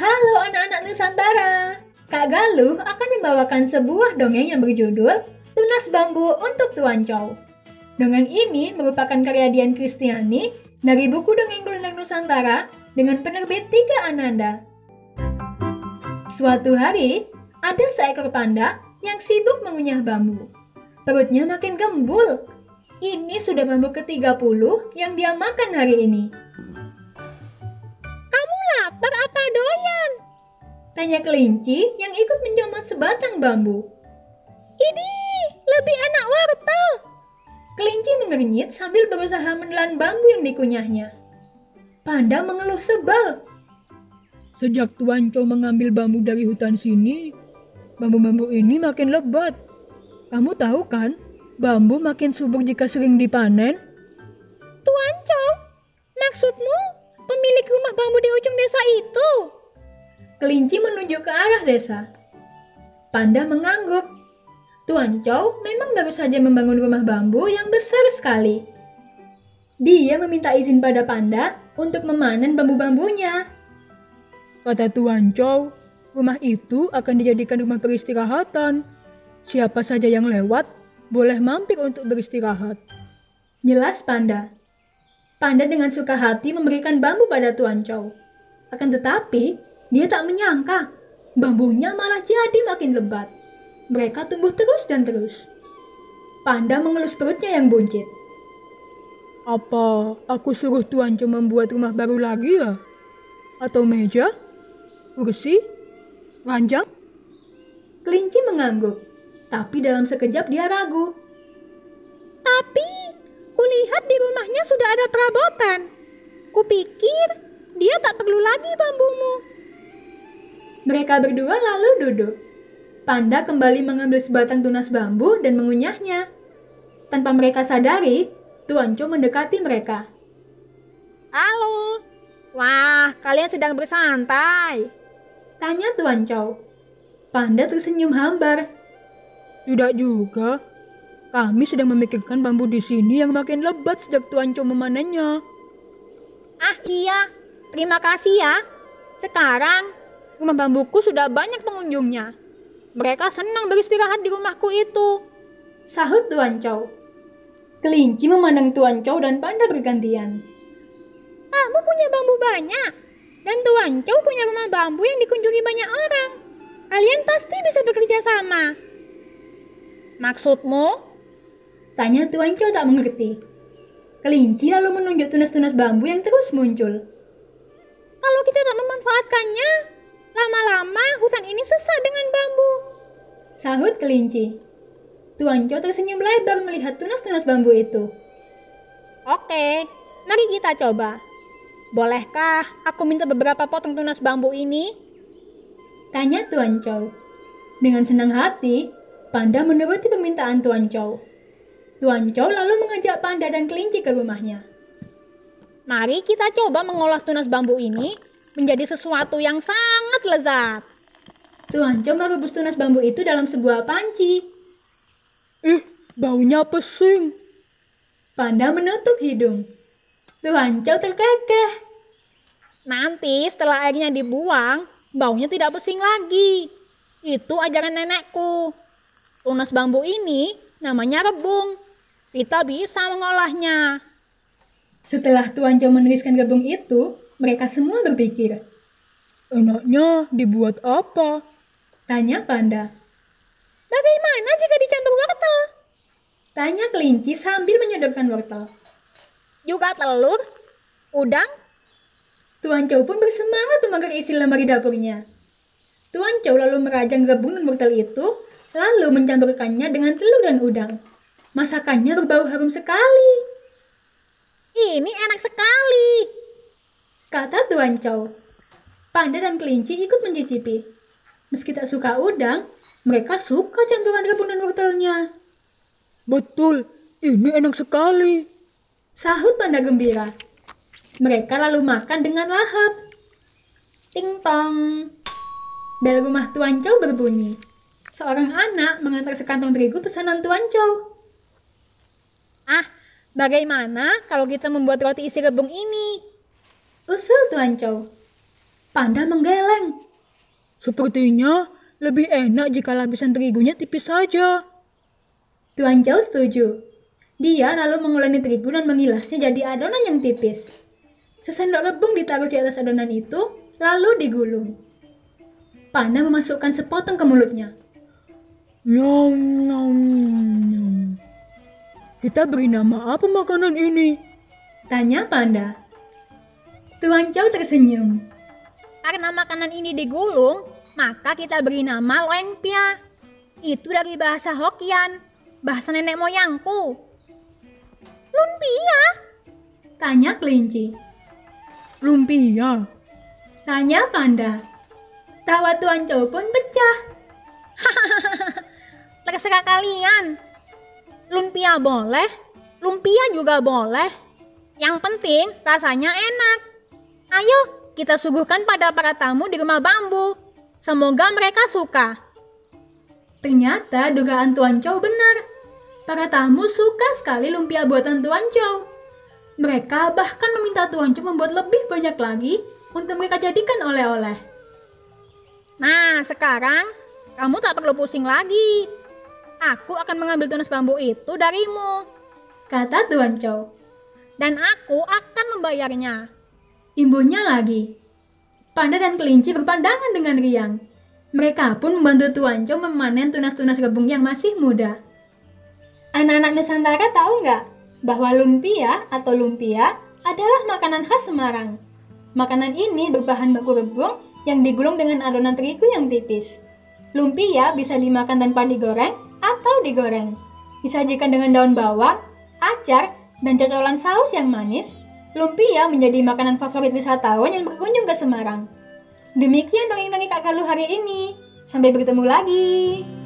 Halo anak-anak Nusantara. Kak Galuh akan membawakan sebuah dongeng yang berjudul Tunas Bambu untuk Tuan Chow. Dongeng ini merupakan karya Dian Kristiani dari buku Dongeng Kuliner Nusantara dengan penerbit Tiga Ananda. Suatu hari, ada seekor panda yang sibuk mengunyah bambu. Perutnya makin gembul. Ini sudah bambu ke-30 yang dia makan hari ini. Tanya kelinci yang ikut mencomot sebatang bambu. Ini lebih enak wortel. Kelinci mengernyit sambil berusaha menelan bambu yang dikunyahnya. Panda mengeluh sebal. Sejak Tuan Chow mengambil bambu dari hutan sini, bambu-bambu ini makin lebat. Kamu tahu kan, bambu makin subur jika sering dipanen? Tuan Chow, maksudmu pemilik rumah bambu di ujung desa itu? Kelinci menunjuk ke arah desa. Panda mengangguk. Tuan Chow memang baru saja membangun rumah bambu yang besar sekali. Dia meminta izin pada Panda untuk memanen bambu-bambunya. Kata Tuan Chow, rumah itu akan dijadikan rumah peristirahatan. Siapa saja yang lewat boleh mampir untuk beristirahat. Jelas Panda. Panda dengan suka hati memberikan bambu pada Tuan Chow. Akan tetapi, dia tak menyangka bambunya malah jadi makin lebat. Mereka tumbuh terus dan terus. Panda mengelus perutnya yang buncit. Apa aku suruh Tuan Chow membuat rumah baru lagi ya? Atau meja? Kursi? Ranjang? Kelinci mengangguk, tapi dalam sekejap dia ragu. Tapi kulihat di rumahnya sudah ada perabotan. Kupikir dia tak perlu lagi bambumu. Mereka berdua lalu duduk. Panda kembali mengambil sebatang tunas bambu dan mengunyahnya. Tanpa mereka sadari, Tuan Chow mendekati mereka. Halo. Wah, kalian sedang bersantai. Tanya Tuan Chow. Panda tersenyum hambar. Tidak juga. Kami sedang memikirkan bambu di sini yang makin lebat sejak Tuan Chow memanennya. Ah iya, terima kasih ya. Sekarang rumah bambuku sudah banyak pengunjungnya. Mereka senang beristirahat di rumahku itu. Sahut Tuan Chow. Kelinci memandang Tuan Chow dan Panda bergantian. Kamu punya bambu banyak. Dan Tuan Chow punya rumah bambu yang dikunjungi banyak orang. Kalian pasti bisa bekerja sama. Maksudmu? Tanya Tuan Chow tak mengerti. Kelinci lalu menunjuk tunas-tunas bambu yang terus muncul. Kalau kita tak memanfaatkannya, lama-lama hutan ini sesak dengan bambu. Sahut kelinci. Tuan Chow tersenyum lebar melihat tunas-tunas bambu itu. Oke, mari kita coba. Bolehkah aku minta beberapa potong tunas bambu ini? Tanya Tuan Chow. Dengan senang hati, Panda menuruti permintaan Tuan Chow. Tuan Chow lalu mengajak Panda dan kelinci ke rumahnya. Mari kita coba mengolah tunas bambu ini menjadi sesuatu yang sangat lezat. Tuan Chow merebus tunas bambu itu dalam sebuah panci. Ih, baunya pesing. Panda menutup hidung. Tuan Chow terkekeh. Nanti setelah airnya dibuang, baunya tidak pesing lagi. Itu ajaran nenekku. Tunas bambu ini namanya rebung. Kita bisa mengolahnya. Setelah Tuan Chow menuliskan rebung itu, mereka semua berpikir. Enaknya dibuat apa? Tanya Panda. Bagaimana jika dicampur wortel? Tanya kelinci sambil menyodorkan wortel. Juga telur, udang, Tuan Chow pun bersemangat membakar isi lemari dapurnya. Tuan Chow lalu merajang rebung dan wortel itu, lalu mencampurkannya dengan telur dan udang. Masakannya berbau harum sekali, ini enak sekali. Kata Tuan Chow. Panda dan kelinci ikut mencicipi. Meski tak suka udang, mereka suka campuran rebung dan wortelnya. Betul, ini enak sekali. Sahut Panda gembira. Mereka lalu makan dengan lahap. Ting tong. Bel rumah Tuan Chow berbunyi. Seorang anak mengantar sekantong terigu pesanan Tuan Chow. Ah, bagaimana kalau kita membuat roti isi rebung ini? Usul Tuan Chow. Panda menggeleng. Sepertinya lebih enak jika lapisan terigunya tipis saja. Tuan Chow setuju. Dia lalu menguleni terigu dan mengilasnya jadi adonan yang tipis. Sesendok rebung ditaruh di atas adonan itu, lalu digulung. Panda memasukkan sepotong ke mulutnya. Nyam, nyam, nyam. Kita beri nama apa makanan ini? Tanya Panda. Tuan Chow tersenyum. Karena makanan ini digulung, maka kita beri nama loengpia. Itu dari bahasa Hokkien, bahasa nenek moyangku. Lumpia? Tanya kelinci. Lumpia. Tanya Panda. Tawa Tuan Chow pun pecah. Terserah kalian. Lumpia boleh, lumpia juga boleh. Yang penting rasanya enak. Ayo, kita suguhkan pada para tamu di rumah bambu. Semoga mereka suka. Ternyata dugaan Tuan Chow benar. Para tamu suka sekali lumpia buatan Tuan Chow. Mereka bahkan meminta Tuan Chow membuat lebih banyak lagi untuk mereka jadikan oleh-oleh. Nah, sekarang kamu tak perlu pusing lagi. Aku akan mengambil tunas bambu itu darimu. Kata Tuan Chow. Dan aku akan membayarnya. Imbuhnya lagi. Panda dan kelinci berpandangan dengan riang. Mereka pun membantu Tuan Chow memanen tunas-tunas rebung yang masih muda. Anak-anak Nusantara tahu nggak bahwa lumpia atau lumpia adalah makanan khas Semarang. Makanan ini berbahan baku rebung yang digulung dengan adonan terigu yang tipis. Lumpia bisa dimakan tanpa digoreng atau digoreng. Disajikan dengan daun bawang, acar, dan cocolan saus yang manis, lumpia menjadi makanan favorit wisatawan yang berkunjung ke Semarang. Demikian dongeng-dongeng Kak Galuh hari ini. Sampai bertemu lagi.